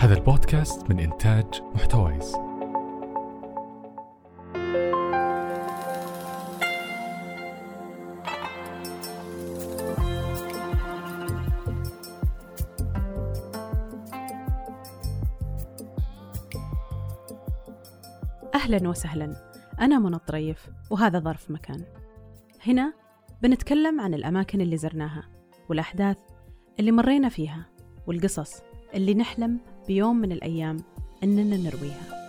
هذا البودكاست من إنتاج محتويس. أهلا وسهلا. أنا منى الطريف وهذا ظرف مكان. هنا بنتكلم عن الأماكن اللي زرناها والأحداث اللي مرينا فيها والقصص اللي نحلم بيوم من الأيام أننا نرويها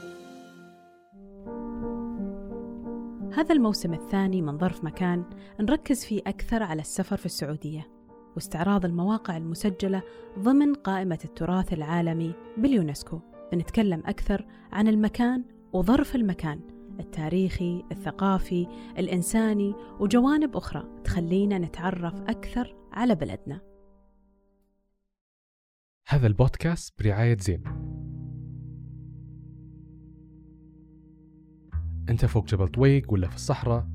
هذا الموسم الثاني من ظرف مكان نركز فيه أكثر على السفر في السعودية واستعراض المواقع المسجلة ضمن قائمة التراث العالمي باليونسكو بنتكلم أكثر عن المكان وظرف المكان التاريخي، الثقافي، الإنساني وجوانب أخرى تخلينا نتعرف أكثر على بلدنا. هذا البودكاست برعاية زين. أنت فوق جبل طويق ولا في الصحراء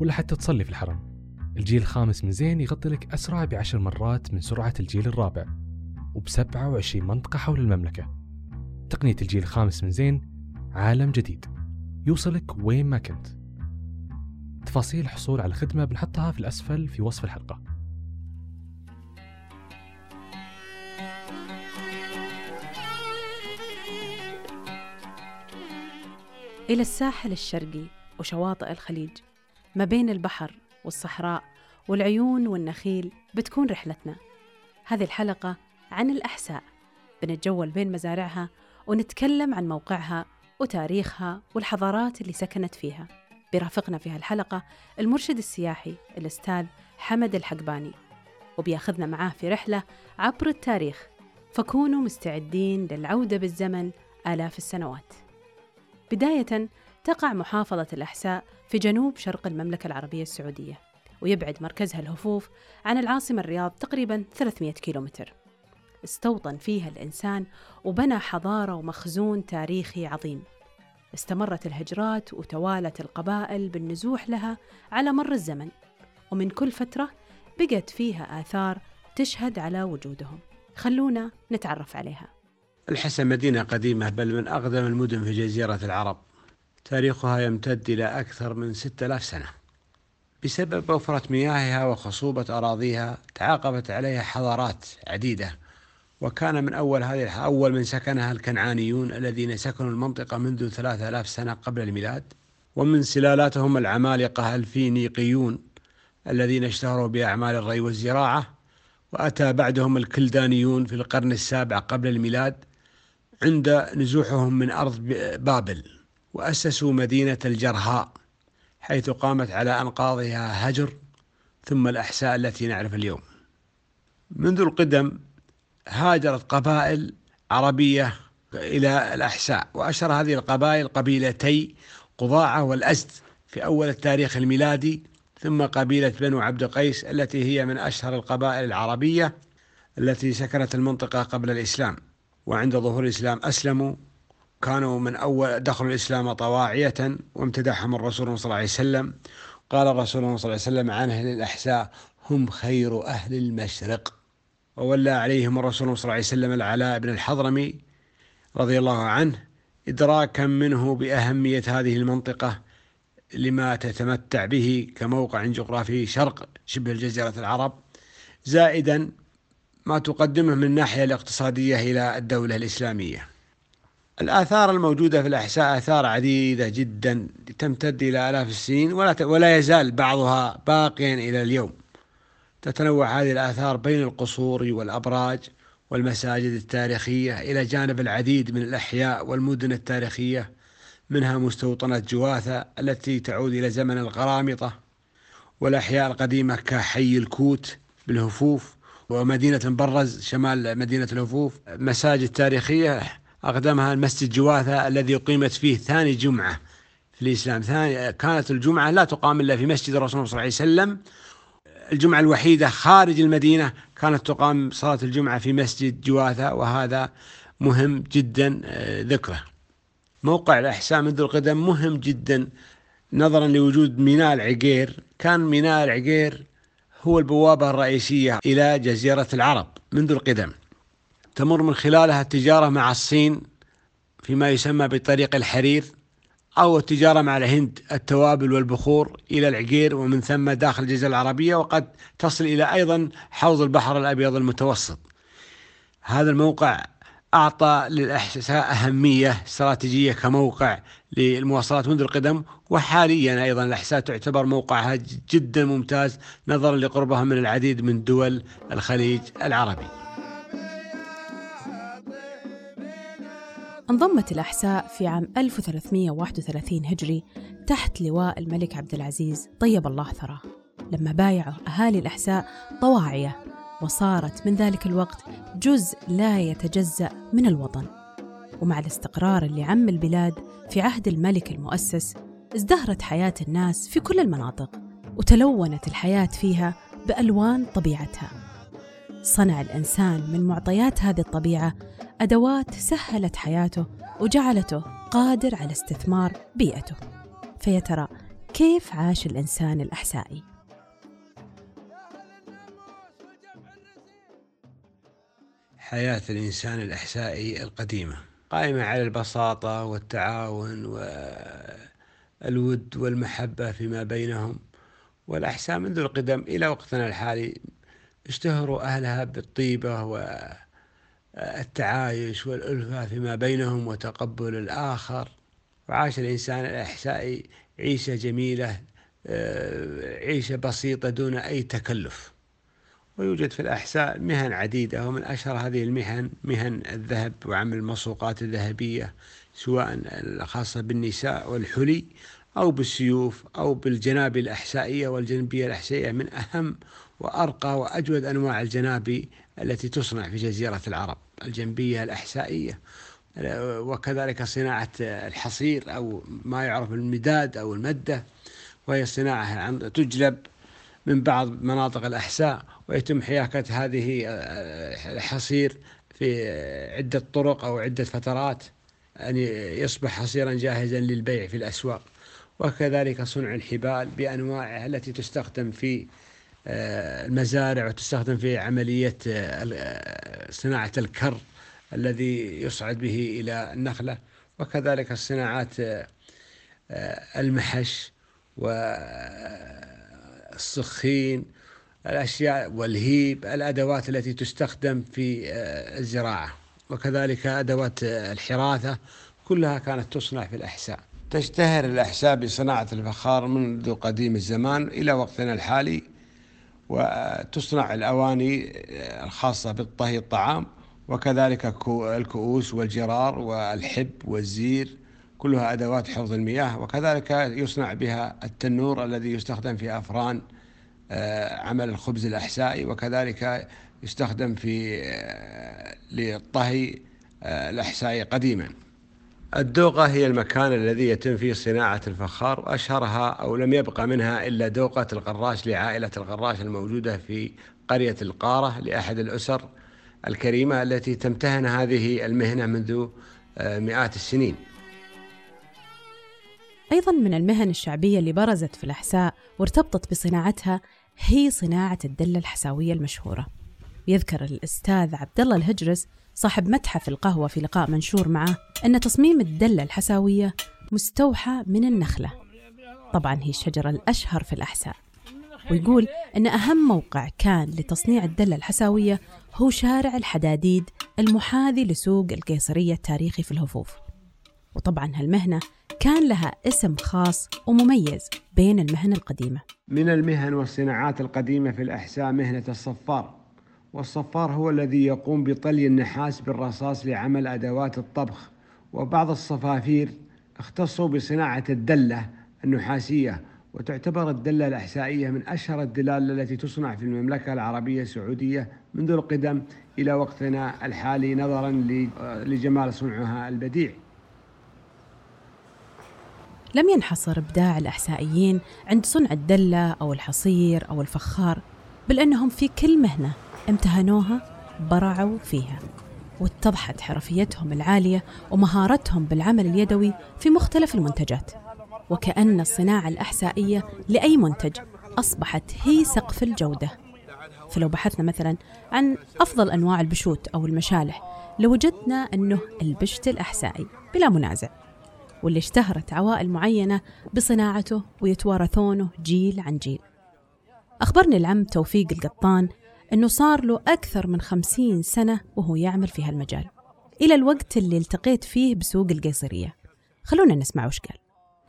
ولا حتى تصلي في الحرم. الجيل الخامس من زين يغطي لك أسرع بعشر مرات من سرعة الجيل الرابع وبسبعة وعشرين منطقة حول المملكة. تقنية الجيل الخامس من زين عالم جديد. يوصلك وين ما كنت. تفاصيل الحصول على الخدمة بنحطها في الأسفل في وصف الحلقة. إلى الساحل الشرقي وشواطئ الخليج. ما بين البحر والصحراء والعيون والنخيل بتكون رحلتنا. هذه الحلقة عن الأحساء. بنتجول بين مزارعها ونتكلم عن موقعها وتاريخها والحضارات اللي سكنت فيها. بيرافقنا في هالحلقة المرشد السياحي الأستاذ حمد الحقباني. وبياخذنا معاه في رحلة عبر التاريخ. فكونوا مستعدين للعودة بالزمن آلاف السنوات. بداية تقع محافظة الأحساء في جنوب شرق المملكة العربية السعودية ويبعد مركزها الهفوف عن العاصمة الرياض تقريبا 300 كيلومتر. استوطن فيها الإنسان وبنى حضارة ومخزون تاريخي عظيم. استمرت الهجرات وتوالت القبائل بالنزوح لها على مر الزمن ومن كل فترة بقت فيها آثار تشهد على وجودهم. خلونا نتعرف عليها. الحسا مدينة قديمة بل من أقدم المدن في جزيرة العرب. تاريخها يمتد إلى أكثر من 6000 سنة. بسبب وفرة مياهها وخصوبة أراضيها تعاقبت عليها حضارات عديدة. وكان من أول هذه أول من سكنها الكنعانيون الذين سكنوا المنطقة منذ ثلاثة آلاف سنة قبل الميلاد. ومن سلالاتهم العمالقة الفينيقيون الذين اشتهروا بأعمال الري والزراعة. وأتى بعدهم الكلدانيون في القرن السابع قبل الميلاد. عند نزوحهم من أرض بابل وأسسوا مدينة الجرهاء حيث قامت على أنقاضها هجر ثم الأحساء التي نعرف اليوم. منذ القدم هاجرت قبائل عربية إلى الأحساء وأشهر هذه القبائل قبيلتي قضاعة والأزد في أول التاريخ الميلادي ثم قبيلة بنو عبد قيس التي هي من أشهر القبائل العربية التي سكنت المنطقة قبل الإسلام. وعند ظهور الإسلام أسلموا كانوا من أول دخلوا الإسلام طواعية وامتدحهم الرسول صلى الله عليه وسلم. قال الرسول صلى الله عليه وسلم عن أهل الأحساء هم خير أهل المشرق. وولى عليهم الرسول صلى الله عليه وسلم العلاء بن الحضرمي رضي الله عنه إدراكا منه بأهمية هذه المنطقة لما تتمتع به كموقع جغرافي شرق شبه الجزيرة العرب زائدا ما تقدمه من الناحية الاقتصادية إلى الدولة الإسلامية. الآثار الموجودة في الأحساء آثار عديدة جدا تمتد إلى آلاف السنين ولا ولا يزال بعضها باقيا إلى اليوم. تتنوع هذه الآثار بين القصور والأبراج والمساجد التاريخية إلى جانب العديد من الأحياء والمدن التاريخية منها مستوطنة جواثة التي تعود إلى زمن القرامطة والأحياء القديمة كحي الكوت بالهفوف ومدينة برز شمال مدينة الهفوف مساجد تاريخية أقدمها المسجد جواثة الذي أقيمت فيه ثاني جمعة في الإسلام. ثاني كانت الجمعة لا تقام إلا في مسجد الرسول صلى الله عليه وسلم. الجمعة الوحيدة خارج المدينة كانت تقام صلاة الجمعة في مسجد جواثة وهذا مهم جدا آه، ذكره. موقع الأحساء منذ القدم مهم جدا نظرا لوجود ميناء العقير. كان ميناء العقير هو البوابة الرئيسية إلى جزيرة العرب منذ القدم. تمر من خلالها التجارة مع الصين فيما يسمى بطريق الحرير أو التجارة مع الهند التوابل والبخور إلى العقير ومن ثم داخل الجزيرة العربية وقد تصل إلى أيضا حوض البحر الأبيض المتوسط. هذا الموقع أعطى للأحساء أهمية استراتيجية كموقع للمواصلات منذ القدم وحاليا أيضا الأحساء تعتبر موقعها جدا ممتاز نظرا لقربها من العديد من دول الخليج العربي. انضمت الأحساء في عام 1331 هجري تحت لواء الملك عبد العزيز طيب الله ثراه. لما بايعوا أهالي الأحساء طواعية وصارت من ذلك الوقت جزء لا يتجزأ من الوطن. ومع الاستقرار اللي عم البلاد في عهد الملك المؤسس ازدهرت حياة الناس في كل المناطق وتلونت الحياة فيها بألوان طبيعتها. صنع الإنسان من معطيات هذه الطبيعة أدوات سهلت حياته وجعلته قادر على استثمار بيئته. فيا ترى كيف عاش الإنسان الأحسائي؟ حياة الإنسان الإحسائي القديمة قائمة على البساطة والتعاون والود والمحبة فيما بينهم والأحساء منذ القدم إلى وقتنا الحالي. اشتهروا أهلها بالطيبة والتعايش والألفة فيما بينهم وتقبل الآخر. وعاش الإنسان الإحسائي عيشة جميلة عيشة بسيطة دون أي تكلف. ويوجد في الأحساء مهن عديدة ومن أشهر هذه المهن مهن الذهب وعمل المصوقات الذهبية سواء الخاصة بالنساء والحلي أو بالسيوف أو بالجنابي الأحسائية والجنبية الأحسائية من أهم وأرقى وأجود أنواع الجنابي التي تصنع في جزيرة العرب الجنبية الأحسائية. وكذلك صناعة الحصير أو ما يعرف بالمداد أو المدة وهي صناعة تجلب من بعض مناطق الأحساء ويتم حياكة هذه الحصير في عدة طرق أو عدة فترات أن يصبح حصيرا جاهزا للبيع في الأسواق. وكذلك صنع الحبال بأنواعها التي تستخدم في آه، المزارع وتستخدم في عملية آه، آه، صناعة الكر الذي يصعد به إلى النخلة. وكذلك الصناعات المحش والسخين الأشياء والهيب الأدوات التي تستخدم في الزراعة. وكذلك أدوات الحراثة كلها كانت تصنع في الأحساء. تشتهر الأحساء بصناعة الفخار منذ قديم الزمان إلى وقتنا الحالي وتصنع الأواني الخاصة بالطهي الطعام وكذلك الكؤوس والجرار والحب والزير. كلها أدوات حفظ المياه وكذلك يصنع بها التنور الذي يستخدم في أفران آه، عمل الخبز الأحسائي وكذلك يستخدم في آه، للطهي آه، الأحسائي قديما. الدوقة هي المكان الذي يتم فيه صناعة الفخار وأشهرها أو لم يبقى منها إلا دوقة القراش لعائلة القراش الموجودة في قرية القارة لأحد الأسر الكريمة التي تمتهن هذه المهنة منذ مئات السنين. أيضا من المهن الشعبية اللي برزت في الأحساء وارتبطت بصناعتها هي صناعة الدلة الحساوية المشهورة. يذكر الأستاذ عبد الله الهجرس صاحب متحف القهوة في لقاء منشور معه أن تصميم الدلة الحساوية مستوحى من النخلة. طبعا هي الشجرة الأشهر في الأحساء. ويقول أن أهم موقع كان لتصنيع الدلة الحساوية هو شارع الحداديد المحاذي لسوق القيصرية التاريخي في الهفوف. وطبعا هالمهنة كان لها اسم خاص ومميز بين المهن القديمة. من المهن والصناعات القديمة في الأحساء مهنة الصفار والصفار هو الذي يقوم بطلي النحاس بالرصاص لعمل أدوات الطبخ وبعض الصفافير اختصوا بصناعة الدلة النحاسية وتعتبر الدلة الأحسائية من أشهر الدلال التي تصنع في المملكة العربية السعودية منذ القدم إلى وقتنا الحالي نظرا لجمال صنعها البديع. لم ينحصر إبداع الأحسائيين عند صنع الدلة أو الحصير أو الفخار بل أنهم في كل مهنة امتهنوها برعوا فيها واتضحت حرفيتهم العالية ومهارتهم بالعمل اليدوي في مختلف المنتجات. وكأن الصناعة الأحسائية لأي منتج أصبحت هي سقف الجودة. فلو بحثنا مثلا عن أفضل أنواع البشوت أو المشالح لوجدنا أنه البشت الأحسائي بلا منازع. واللي اشتهرت عوائل معينة بصناعته ويتوارثونه جيل عن جيل. أخبرني العم توفيق القطان أنه صار له أكثر من خمسين سنة وهو يعمل في هالمجال. إلى الوقت اللي التقيت فيه بسوق القيصرية. خلونا نسمع وش قال.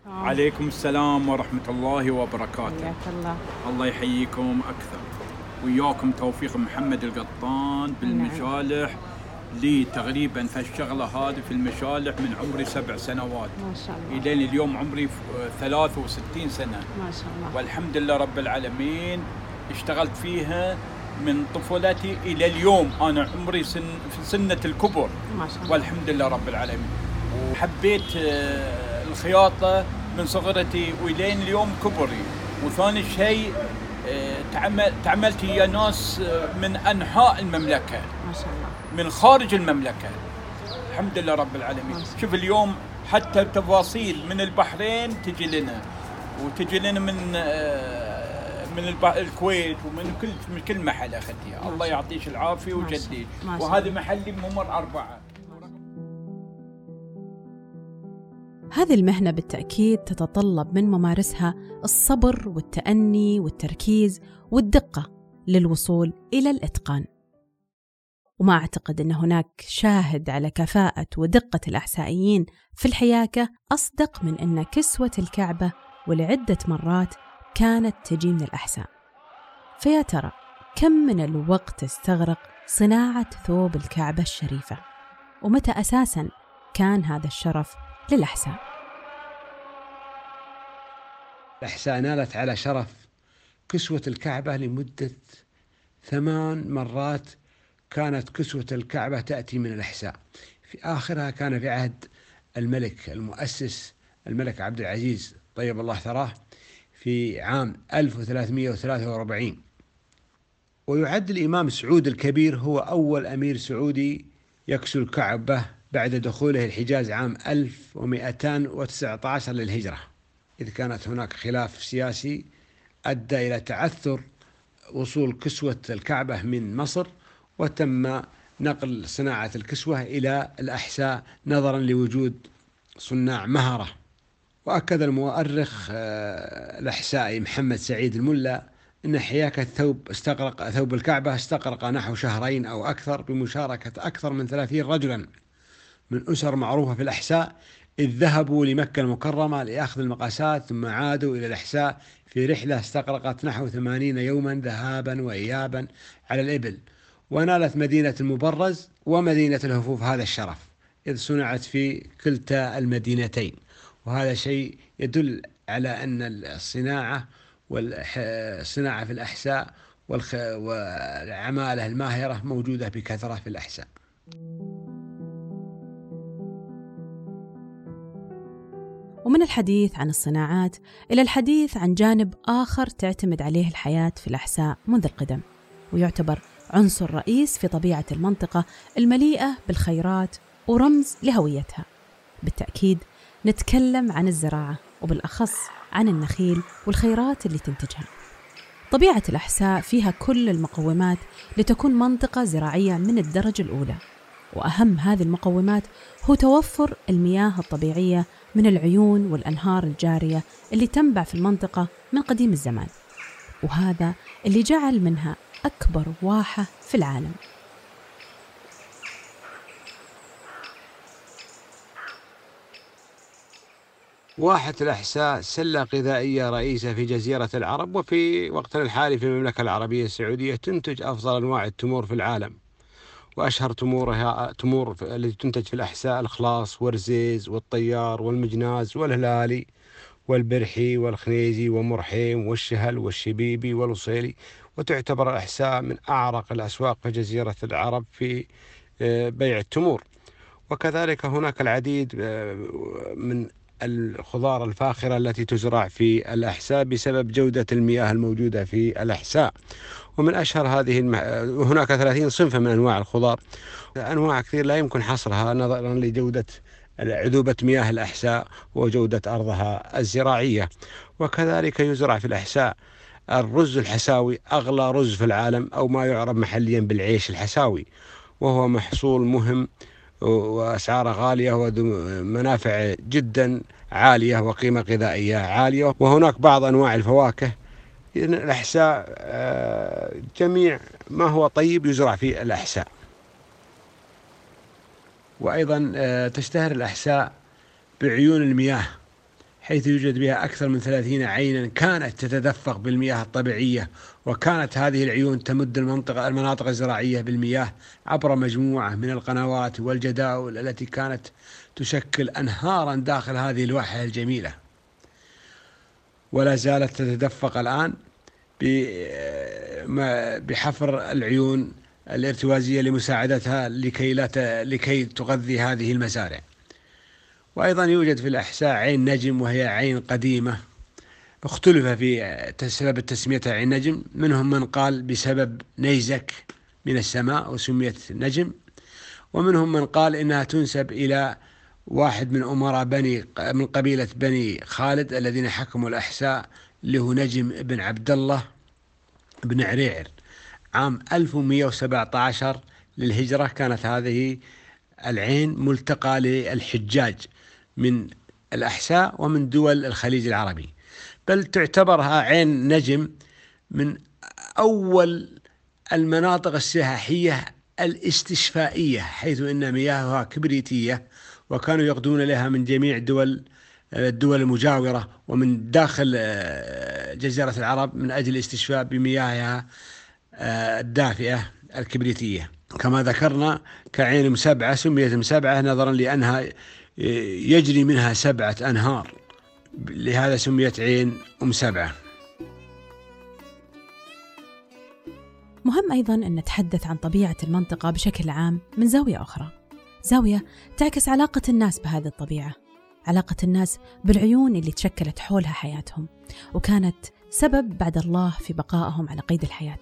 عليكم السلام ورحمة الله وبركاته. حياك الله. الله يحييكم أكثر. وياكم توفيق محمد القطان بالمشالح لي تقريبا في الشغلة هذه في المشالح من عمري سبع سنوات. ما شاء الله. إلين اليوم عمري ف- 63 سنة. ما شاء الله. والحمد لله رب العالمين اشتغلت فيها من طفولتي إلى اليوم. أنا عمري سن في سنة الكبر. ما شاء الله. والحمد لله رب العالمين. وحبيت آه، الخياطة من صغرتي وإلين اليوم كبري. وثاني شيء آه، تعمل تعملت ويا ناس آه، من أنحاء المملكة. ما شاء الله. من خارج المملكة. الحمد لله رب العالمين. شوف اليوم حتى تفاصيل من البحرين تجي لنا وتجي لنا من آه، من الكويت ومن كل من كل محل اخذتها الله يعطيك العافية شاء وهذا. محلي ممر أربعة. هذه المهنة بالتأكيد تتطلب من ممارسها الصبر والتأني والتركيز والدقة للوصول إلى الإتقان. وما أعتقد أن هناك شاهد على كفاءة ودقة الأحسائيين في الحياكة أصدق من أن كسوة الكعبة ولعدة مرات كانت تجي من الأحساء. فيا ترى كم من الوقت استغرق صناعة ثوب الكعبة الشريفة؟ ومتى أساساً كان هذا الشرف للأحساء؟ الأحساء نالت على شرف كسوة الكعبة لمدة ثمان مرات كانت كسوة الكعبة تأتي من الأحساء. في آخرها كان في عهد الملك المؤسس الملك عبد العزيز طيب الله ثراه في عام 1343 ويعد الإمام سعود الكبير هو أول أمير سعودي يكسو الكعبة بعد دخوله الحجاز عام 1219 للهجرة. إذ كانت هناك خلاف سياسي أدى إلى تعثر وصول كسوة الكعبة من مصر وتم نقل صناعة الكسوة إلى الأحساء نظرا لوجود صناع مهرة وأكد المؤرخ آه، الأحسائي محمد سعيد الملا أن حياكة الثوب استغرق ثوب الكعبة استغرق نحو شهرين أو أكثر بمشاركة أكثر من ثلاثين رجلا من أسر معروفة في الأحساء إذ ذهبوا لمكة المكرمة لأخذ المقاسات ثم عادوا إلى الأحساء في رحلة استغرقت نحو ثمانين يوما ذهابا وإيابا على الإبل. ونالت مدينة المبرز ومدينة الهفوف هذا الشرف إذ صنعت في كلتا المدينتين وهذا شيء يدل على أن الصناعة والصناعة في الأحساء. والعمالة الماهرة موجودة بكثرة في الأحساء ومن الحديث عن الصناعات إلى الحديث عن جانب آخر تعتمد عليه الحياة في الأحساء منذ القدم ويعتبر عنصر رئيس في طبيعة المنطقة المليئة بالخيرات ورمز لهويتها. بالتأكيد نتكلم عن الزراعة وبالأخص عن النخيل والخيرات اللي تنتجها. طبيعة الأحساء فيها كل المقومات لتكون منطقة زراعية من الدرجة الأولى وأهم هذه المقومات هو توفر المياه الطبيعية من العيون والأنهار الجارية اللي تنبع في المنطقة من قديم الزمان وهذا اللي جعل منها أكبر واحة في العالم. واحة الأحساء سلة غذائية رئيسة في جزيرة العرب وفي وقتنا الحالي في المملكة العربية السعودية تنتج أفضل أنواع التمور في العالم. وأشهر تمورها تمور التي تنتج في الأحساء الخلاص والرزيز والطيار والمجناز والهلالي والبرحي والخنيزي ومرحيم والشهل والشبيبي والوصيلي وتعتبر الأحساء من أعرق الأسواق في جزيرة العرب في آه، بيع التمور. وكذلك هناك العديد آه، من الخضار الفاخرة التي تزرع في الأحساء بسبب جودة المياه الموجودة في الأحساء. ومن أشهر هذه المح... هناك 30 صنفا من أنواع الخضار. أنواع كثير لا يمكن حصرها نظرا لجودة عذوبة مياه الأحساء وجودة أرضها الزراعية. وكذلك يزرع في الأحساء الرز الحساوي أغلى رز في العالم أو ما يعرف محليا بالعيش الحساوي وهو محصول مهم وأسعاره غالية ومنافع جدا عالية وقيمة غذائية عالية. وهناك بعض أنواع الفواكه الأحساء آه، جميع ما هو طيب يزرع في الأحساء. وأيضا آه، تشتهر الأحساء بعيون المياه. حيث يوجد بها أكثر من ثلاثين عينا كانت تتدفق بالمياه الطبيعية وكانت هذه العيون تمد المنطقة المناطق الزراعية بالمياه عبر مجموعة من القنوات والجداول التي كانت تشكل أنهارا داخل هذه الواحة الجميلة. ولا زالت تتدفق الآن بحفر العيون الارتوازية لمساعدتها لكي لا لكي تغذي هذه المزارع. وأيضا يوجد في الأحساء عين نجم وهي عين قديمة. اختلف في سبب تسميتها عين نجم. منهم من قال بسبب نيزك من السماء وسميت نجم. ومنهم من قال إنها تنسب إلى واحد من أمراء بني من قبيلة بني خالد الذين حكموا الأحساء اللي هو نجم بن عبد الله بن عريعر. عام 1117 للهجرة كانت هذه العين ملتقى للحجاج. من الأحساء ومن دول الخليج العربي. بل تعتبرها عين نجم من أول المناطق السياحية الاستشفائية حيث أن مياهها كبريتية وكانوا يقدون لها من جميع دول الدول المجاورة ومن داخل آه، جزيرة العرب من أجل الاستشفاء بمياهها آه، الدافئة الكبريتية. كما ذكرنا كعين مسبعة سميت مسبعة نظرا لأنها يجري منها سبعة أنهار. لهذا سميت عين أم سبعة. مهم أيضا أن نتحدث عن طبيعة المنطقة بشكل عام من زاوية أخرى. زاوية تعكس علاقة الناس بهذه الطبيعة. علاقة الناس بالعيون اللي تشكلت حولها حياتهم وكانت سبب بعد الله في بقائهم على قيد الحياة.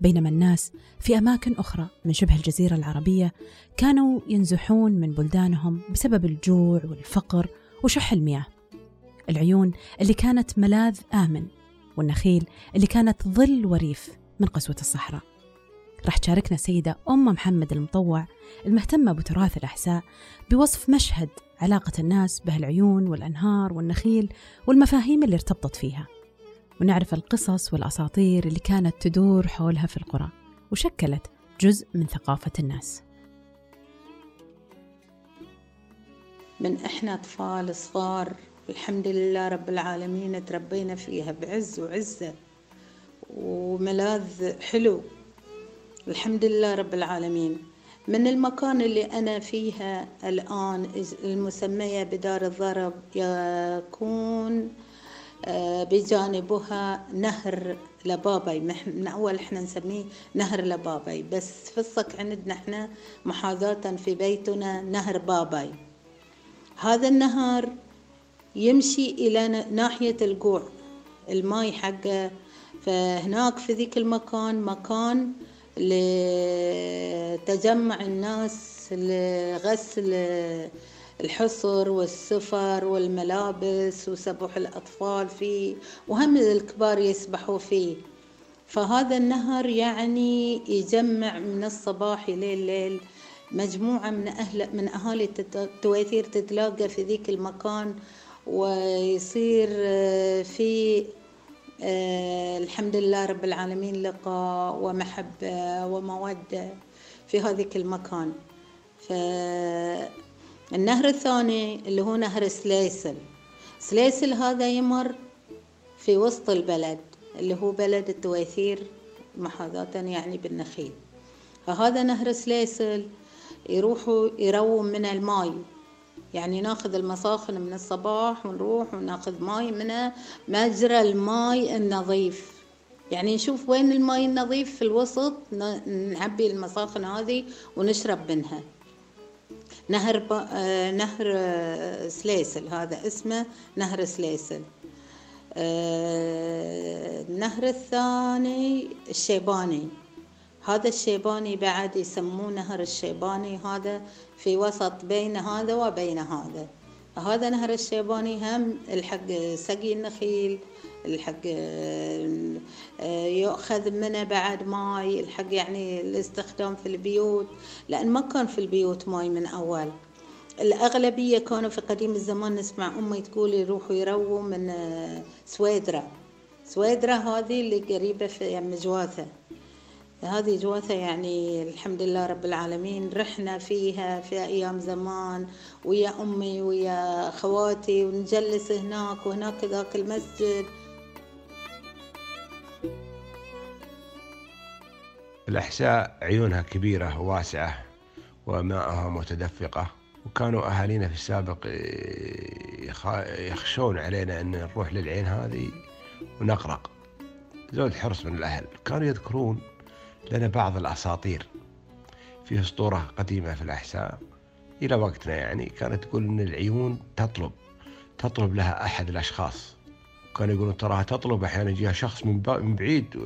بينما الناس في أماكن أخرى من شبه الجزيرة العربية كانوا ينزحون من بلدانهم بسبب الجوع والفقر وشح المياه. العيون اللي كانت ملاذ آمن والنخيل اللي كانت ظل وريف من قسوة الصحراء. راح تشاركنا السيدة أم محمد المطوع المهتمة بتراث الأحساء بوصف مشهد علاقة الناس بهالعيون والأنهار والنخيل والمفاهيم اللي ارتبطت فيها. ونعرف القصص والأساطير اللي كانت تدور حولها في القرى وشكلت جزء من ثقافة الناس. من إحنا أطفال صغار الحمد لله رب العالمين تربينا فيها بعز وعزة وملاذ حلو. الحمد لله رب العالمين. من المكان اللي أنا فيها الآن المسمية بدار الضرب يكون بجانبها نهر لبابي من أول إحنا نسميه نهر لبابي بس في الصك عندنا إحنا محاذاة في بيتنا نهر بابي هذا النهر يمشي إلى ناحية القوع الماي حقه. فهناك في ذيك المكان مكان لتجمع الناس لغسل الحصر والسفر والملابس وسبح الأطفال فيه وهم الكبار يسبحوا فيه. فهذا النهر يعني يجمع من الصباح إلى الليل مجموعة من أهل من أهالي التويثير تتلاقى في ذيك المكان ويصير آه، في آه، الحمد لله رب العالمين لقاء ومحبة ومودة في هذيك المكان. فالنهر الثاني اللي هو نهر سليسل. سليسل هذا يمر في وسط البلد اللي هو بلد التويثير محاذاة يعني بالنخيل. فهذا نهر سليسل يروحوا يروم من الماي. يعني ناخذ المساخن من الصباح ونروح وناخذ ماي من مجرى الماي النظيف. يعني نشوف وين الماي النظيف في الوسط نعبي المساخن هذه ونشرب منها. نهر ب... آه نهر آه سليسل. هذا اسمه نهر سليسل. آه النهر الثاني الشيباني. هذا الشيباني بعد يسموه نهر الشيباني. هذا في وسط بين هذا وبين هذا. هذا نهر الشيباني هم الحق سقي النخيل الحق يؤخذ منه بعد ماي الحق يعني الاستخدام في البيوت لأن ما كان في البيوت ماي من أول. الأغلبية كانوا في قديم الزمان نسمع أمي تقول يروحوا يرووا من سويدرا. سويدرا هذه اللي قريبة في يعني جواثة. هذه جواثة يعني الحمد لله رب العالمين رحنا فيها في أيام زمان ويا أمي ويا خواتي ونجلس هناك وهناك ذاك المسجد. الأحساء عيونها كبيرة وواسعة وماءها متدفقة وكانوا أهالينا في السابق يخشون علينا أن نروح للعين هذه ونغرق زود حرص من الأهل. كانوا يذكرون لنا بعض الأساطير في أسطورة قديمة في الأحساء. إلى وقتنا يعني كانت تقول أن العيون تطلب تطلب لها أحد الأشخاص. كانوا يقولون تراها تطلب أحيانا يجيها شخص من بعيد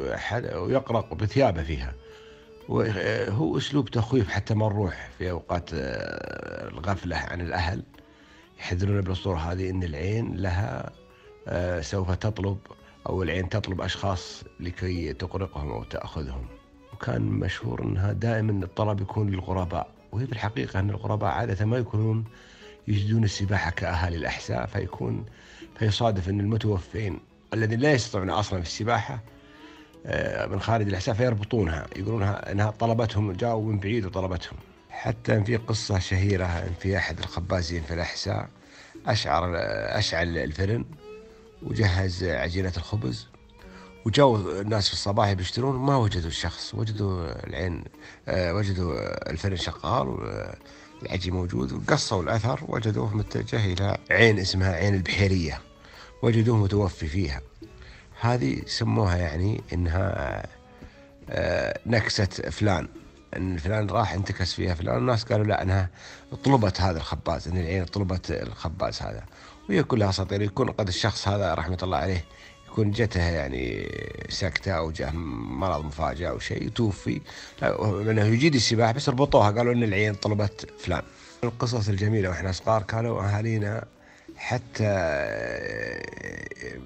ويقرق بثيابه فيها. وهو أسلوب تخويف حتى ما نروح في أوقات آه، الغفلة عن الأهل. يحذرون بالأسطورة هذه أن العين لها آه، سوف تطلب أو العين تطلب أشخاص لكي تقرقهم أو تأخذهم. وكان مشهور أنها دائما الطلب يكون للغرباء وهي في الحقيقة أن الغرباء عادة ما يكونون يجدون السباحة كأهالي الأحساء فيكون فيصادف أن المتوفين الذين لا يستطيعون أصلا في السباحة من خارج الأحساء فيربطونها. يقولونها أنها طلبتهم جاءوا من بعيد وطلبتهم. حتى في قصة شهيرة في أحد الخبازين في الأحساء أشعر أشعل الفرن وجهز عجينة الخبز. وجاوا الناس في الصباح بيشترون ما وجدوا الشخص. وجدوا العين آه، وجدوا الفرن شغال والعجي موجود. وقصوا الأثر وجدوه متجه إلى عين اسمها عين البحيرية. وجدوه متوفي فيها. هذه سموها يعني إنها آه، نكسة فلان. إن فلان راح انتكس فيها فلان الناس قالوا لا إنها طلبت هذا الخباز إن العين طلبت الخباز هذا. وهي كلها أساطير. يكون قد الشخص هذا رحمة الله عليه يكون جته يعني سكتة أو جاه مرض مفاجئ أو شيء توفي. لأنه يجيد السباحة بس ربطوها قالوا إن العين طلبت فلان. القصص الجميلة وإحنا صغار كانوا أهالينا حتى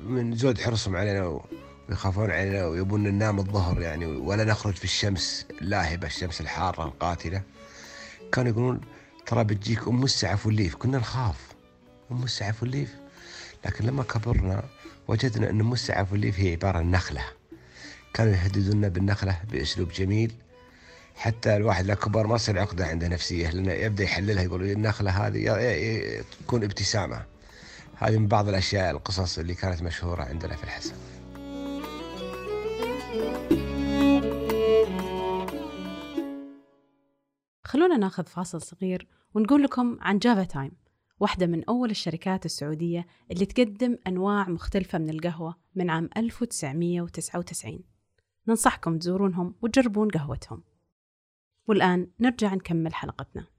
من زود حرصهم علينا ويخافون علينا ويبون ننام الظهر يعني ولا نخرج في الشمس اللاهبة الشمس الحارة القاتلة. كانوا يقولون ترى بتجيك أم السعف والليف. كنا نخاف. أم السعف والليف. لكن لما كبرنا وجدنا أن أم السعف والليف هي عبارة عن نخلة. كانوا يهددوننا بالنخلة بأسلوب جميل. حتى الواحد لا كبر ما تصير عقدة عنده نفسية لأنه يبدأ يحللها يقول النخلة هذه تكون ابتسامة. هذه من بعض الأشياء القصص اللي كانت مشهورة عندنا في الحسا. خلونا ناخذ فاصل صغير ونقول لكم عن جافا تايم واحدة من أول الشركات السعودية اللي تقدم أنواع مختلفة من القهوة من عام 1999 ننصحكم تزورونهم وتجربون قهوتهم. والآن نرجع نكمل حلقتنا.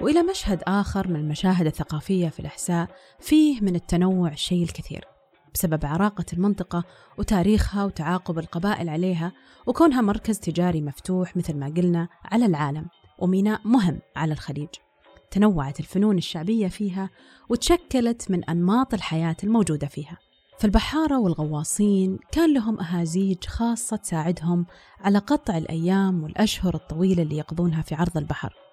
وإلى مشهد آخر من المشاهد الثقافية في الإحساء فيه من التنوع الشيء الكثير بسبب عراقة المنطقة وتاريخها وتعاقب القبائل عليها وكونها مركز تجاري مفتوح مثل ما قلنا على العالم وميناء مهم على الخليج. تنوعت الفنون الشعبية فيها وتشكلت من أنماط الحياة الموجودة فيها. فالبحارة والغواصين كان لهم أهازيج خاصة تساعدهم على قطع الأيام والأشهر الطويلة اللي يقضونها في عرض البحر.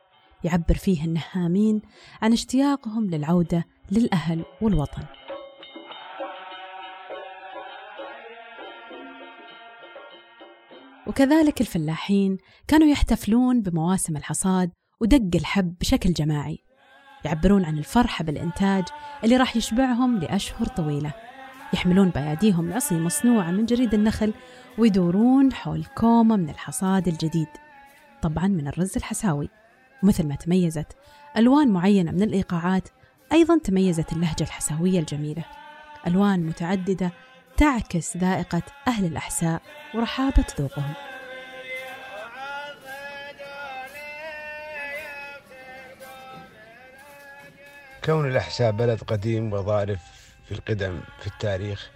يعبر فيه النهامين عن اشتياقهم للعودة للأهل والوطن. وكذلك الفلاحين كانوا يحتفلون بمواسم الحصاد ودق الحب بشكل جماعي يعبرون عن الفرحة بالإنتاج اللي راح يشبعهم لأشهر طويلة. يحملون بأيديهم عصي مصنوعة من جريد النخل ويدورون حول كومة من الحصاد الجديد طبعا من الرز الحساوي. ومثل ما تميزت ألوان معينة من الإيقاعات أيضا تميزت اللهجة الحساوية الجميلة. ألوان متعددة تعكس ذائقة أهل الأحساء ورحابة ذوقهم. كون الأحساء بلد قديم وظارف في القدم في التاريخ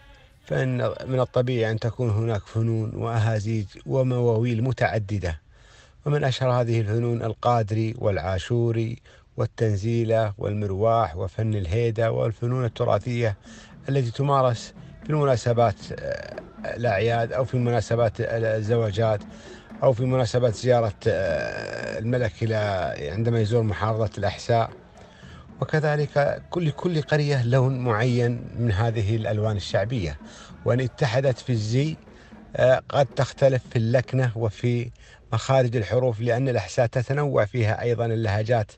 فإن من الطبيعي أن تكون هناك فنون وأهازيج ومواويل متعددة. ومن أشهر هذه الفنون القادري والعاشوري والتنزيلة والمرواح وفن الهيدة والفنون التراثية التي تمارس في المناسبات آه، الأعياد أو في مناسبات الزواجات أو في مناسبات زيارة آه، الملك إلى عندما يزور محافظة الأحساء. وكذلك كل كل قرية لون معين من هذه الألوان الشعبية. وإن اتحدت في الزي آه، قد تختلف في اللكنة وفي مخارج الحروف لأن الأحساء تتنوع فيها أيضا اللهجات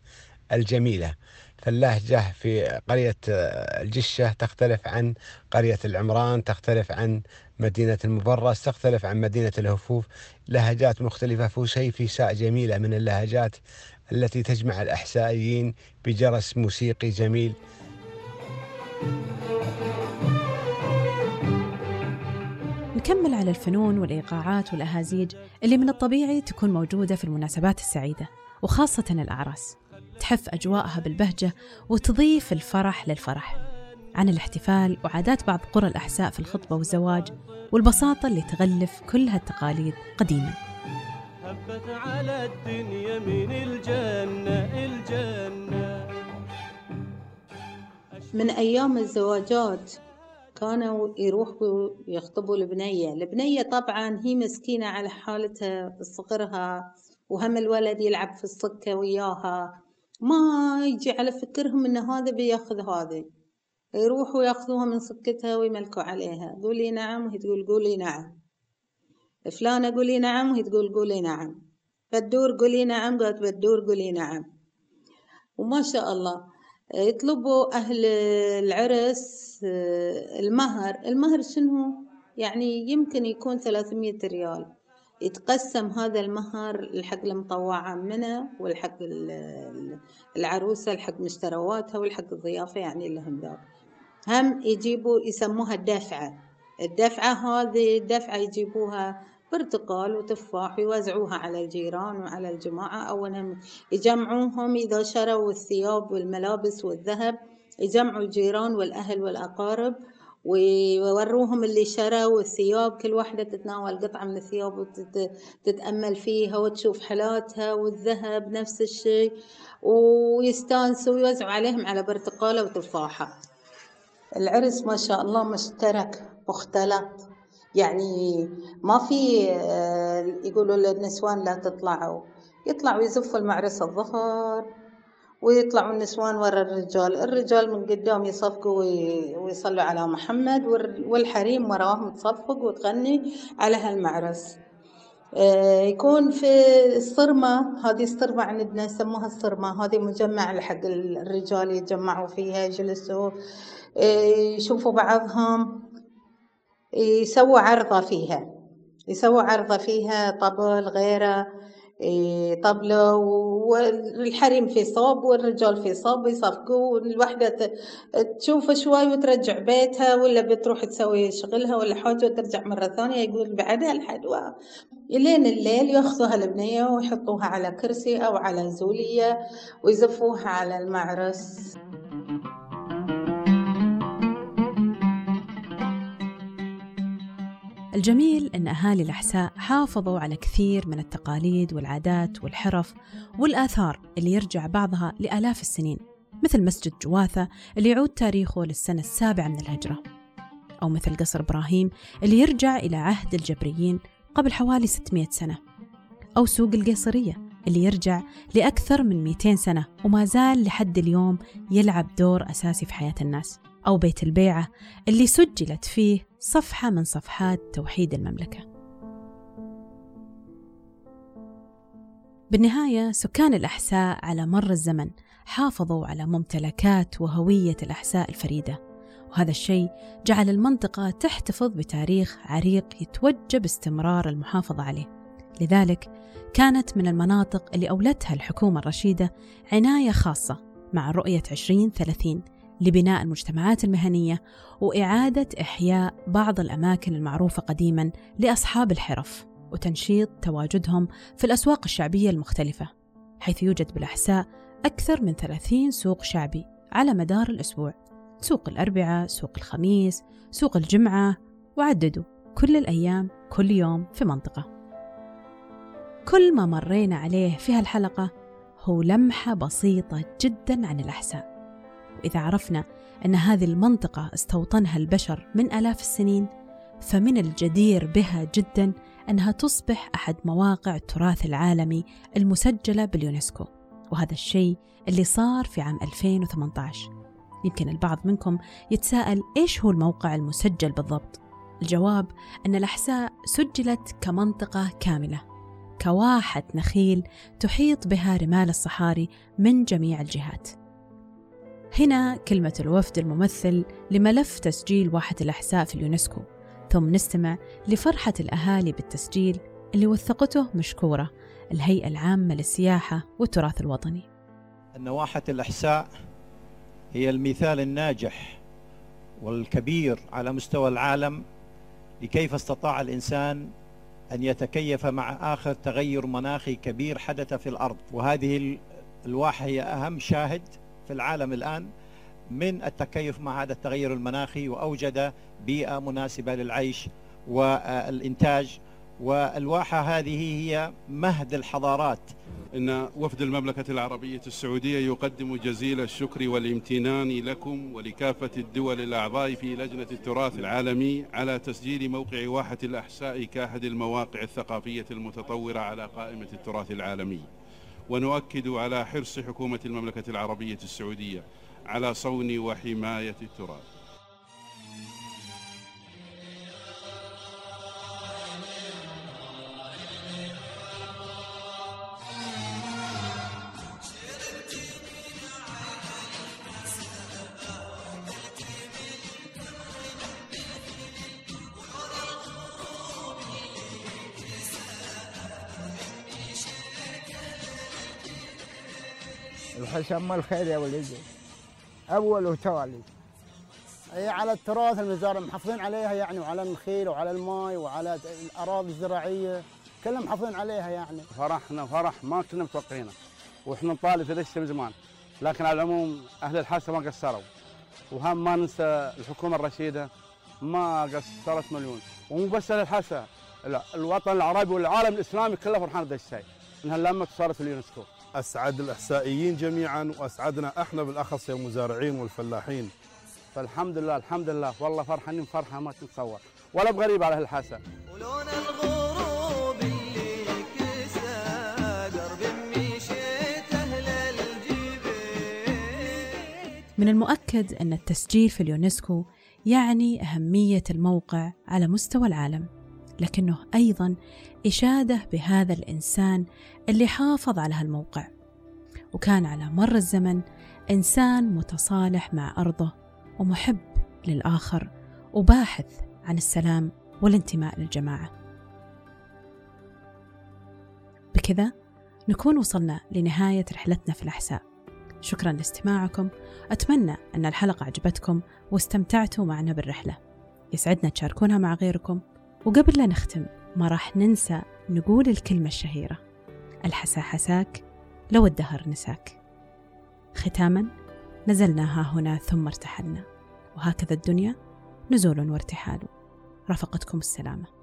الجميلة. فاللهجة في قرية آه، الجشة تختلف عن قرية العمران تختلف عن مدينة المبرز تختلف عن مدينة الهفوف. لهجات مختلفة فوشي في ساء جميلة من اللهجات التي تجمع الأحسائيين بجرس موسيقي جميل. نكمل على الفنون والإيقاعات والأهازيج اللي من الطبيعي تكون موجودة في المناسبات السعيدة وخاصة الأعراس. تحف أجواءها بالبهجة وتضيف الفرح للفرح. عن الاحتفال وعادات بعض قرى الأحساء في الخطبة والزواج والبساطة اللي تغلف كل هالتقاليد قديما. هبت على الدنيا من الجنة الجنة. من أيام الزواجات كانوا يروحوا يخطبوا البنية البنية طبعا هي مسكينة على حالتها صغرها وهم الولد يلعب في السكة وياها. ما يجي على فكرهم إن هذا بيأخذ هذا يروحوا يأخذوها من سكتها ويملكوا عليها. قولي نعم وهي تقول قولي نعم. فلانة قولي نعم وهي تقول قولي نعم. بدور قولي نعم قالت بدور قولي نعم. وما شاء الله. يطلبوا أهل العرس آه، المهر. المهر شنو؟ يعني يمكن يكون ثلاثمية ريال. يتقسم هذا المهر الحق المطوعة منه والحق العروسة الحق مشترواتها والحق الضيافة يعني لهم ذاك هم يجيبوا يسموها الدفعة. الدفعة هذه الدفعة يجيبوها برتقال وتفاح ويوزعوها على الجيران وعلى الجماعة. أو أنهم يجمعوهم إذا شروا الثياب والملابس والذهب. يجمعوا الجيران والأهل والأقارب ويوروهم اللي شروا الثياب. كل واحدة تتناول قطعة من الثياب وتتأمل فيها وتشوف حالاتها والذهب نفس الشيء. ويستانسوا ويوزعوا عليهم على برتقالة وتفاحة. العرس ما شاء الله مشترك مختلط. يعني ما في آه، يقولوا للنسوان لا تطلعوا. يطلعوا يزفوا المعرس الظهر ويطلعوا النسوان ورا الرجال. الرجال من قدام يصفقوا ويصلوا على محمد والحريم وراهم تصفق وتغني على هالمعرس. آه، يكون في الصرمة هذه الصرمة عندنا يسموها الصرمة. هذه مجمع لحق الرجال يتجمعوا فيها يجلسوا آه، يشوفوا بعضهم. يسووا عرضة فيها. يسووا عرضة فيها طبل غيرة إيه، طبلة والحريم في صوب والرجال في صوب يصفقوا الوحدة تشوف شوي وترجع بيتها ولا بتروح تسوي شغلها ولا حاجة وترجع مرة ثانية يقول بعدها الحدوى. إلين الليل ياخذوها البنية ويحطوها على كرسي أو على زولية ويزفوها على المعرس. الجميل أن أهالي الأحساء حافظوا على كثير من التقاليد والعادات والحرف والآثار اللي يرجع بعضها لآلاف السنين مثل مسجد جواثة اللي يعود تاريخه للسنة السابعة من الهجرة أو مثل قصر إبراهيم اللي يرجع إلى عهد الجبريين قبل حوالي 600 سنة أو سوق القيصرية اللي يرجع لأكثر من 200 سنة وما زال لحد اليوم يلعب دور أساسي في حياة الناس أو بيت البيعة اللي سجلت فيه صفحة من صفحات توحيد المملكة. بالنهاية سكان الأحساء على مر الزمن حافظوا على ممتلكات وهوية الأحساء الفريدة وهذا الشيء جعل المنطقة تحتفظ بتاريخ عريق يتوجب باستمرار المحافظة عليه لذلك كانت من المناطق اللي أولتها الحكومة الرشيدة عناية خاصة مع رؤية 2030 لبناء المجتمعات المهنية وإعادة إحياء بعض الأماكن المعروفة قديما لأصحاب الحرف وتنشيط تواجدهم في الأسواق الشعبية المختلفة حيث يوجد بالأحساء أكثر من 30 سوق شعبي على مدار الأسبوع. سوق الأربعاء، سوق الخميس، سوق الجمعة وعددوا كل الأيام كل يوم في منطقة. كل ما مرينا عليه في هالحلقة هو لمحة بسيطة جدا عن الأحساء. وإذا عرفنا أن هذه المنطقة استوطنها البشر من آلاف السنين فمن الجدير بها جدا أنها تصبح أحد مواقع التراث العالمي المسجلة باليونسكو. وهذا الشيء اللي صار في عام 2018 يمكن البعض منكم يتساءل إيش هو الموقع المسجل بالضبط؟ الجواب أن الأحساء سجلت كمنطقة كاملة كواحة نخيل تحيط بها رمال الصحاري من جميع الجهات. هنا كلمة الوفد الممثل لملف تسجيل واحة الأحساء في اليونسكو ثم نستمع لفرحة الأهالي بالتسجيل اللي وثقته مشكورة الهيئة العامة للسياحة والتراث الوطني. أن واحة الإحساء هي المثال الناجح والكبير على مستوى العالم لكيف استطاع الإنسان أن يتكيف مع آخر تغير مناخي كبير حدث في الأرض. وهذه الواحة هي أهم شاهد في العالم الآن من التكيف مع هذا التغير المناخي وأوجد بيئة مناسبة للعيش والإنتاج. والواحة هذه هي مهد الحضارات. إن وفد المملكة العربية السعودية يقدم جزيل الشكر والامتنان لكم ولكافة الدول الأعضاء في لجنة التراث العالمي على تسجيل موقع واحة الأحساء كأحد المواقع الثقافية المتطورة على قائمة التراث العالمي. ونؤكد على حرص حكومة المملكة العربية السعودية على صون وحماية التراث الحسن الخير يا ولدي اول وتالي هي على التراث المزارع محافظين عليها يعني وعلى النخيل وعلى الماي وعلى الأراضي الزراعية. كلها محافظين عليها يعني. فرحنا فرح ما كنا متوقعينه وإحنا نطالب في الشيء من زمان. لكن على العموم أهل الحاسه ما قصروا. وهم ما ننسى الحكومة الرشيدة ما قصرت مليون. ومو بس أهل الحاسه لا الوطن العربي والعالم الإسلامي كله فرحان بهذا الشيء. إنها لما صارت اليونسكو. أسعد الأحسائيين جميعا وأسعدنا إحنا بالأخص يا المزارعين والفلاحين. فالحمد لله الحمد لله. والله فرحانين فرحه ما تتصور. ولا بغريب على أهل الحسا ولون الغروب اللي كسى درب من المؤكد أن التسجيل في اليونسكو يعني أهمية الموقع على مستوى العالم. لكنه أيضا إشادة بهذا الإنسان اللي حافظ على هالموقع وكان على مر الزمن إنسان متصالح مع أرضه ومحب للآخر وباحث عن السلام والانتماء للجماعة. بكذا نكون وصلنا لنهاية رحلتنا في الأحساء. شكرا لاستماعكم. أتمنى أن الحلقة عجبتكم واستمتعتوا معنا بالرحلة. يسعدنا تشاركونها مع غيركم. وقبل لا نختم ما راح ننسى نقول الكلمة الشهيرة. الحسا حساك لو الدهر نساك. ختاما نزلنا ها هنا ثم ارتحلنا. وهكذا الدنيا نزول وارتحال. رافقتكم السلامة.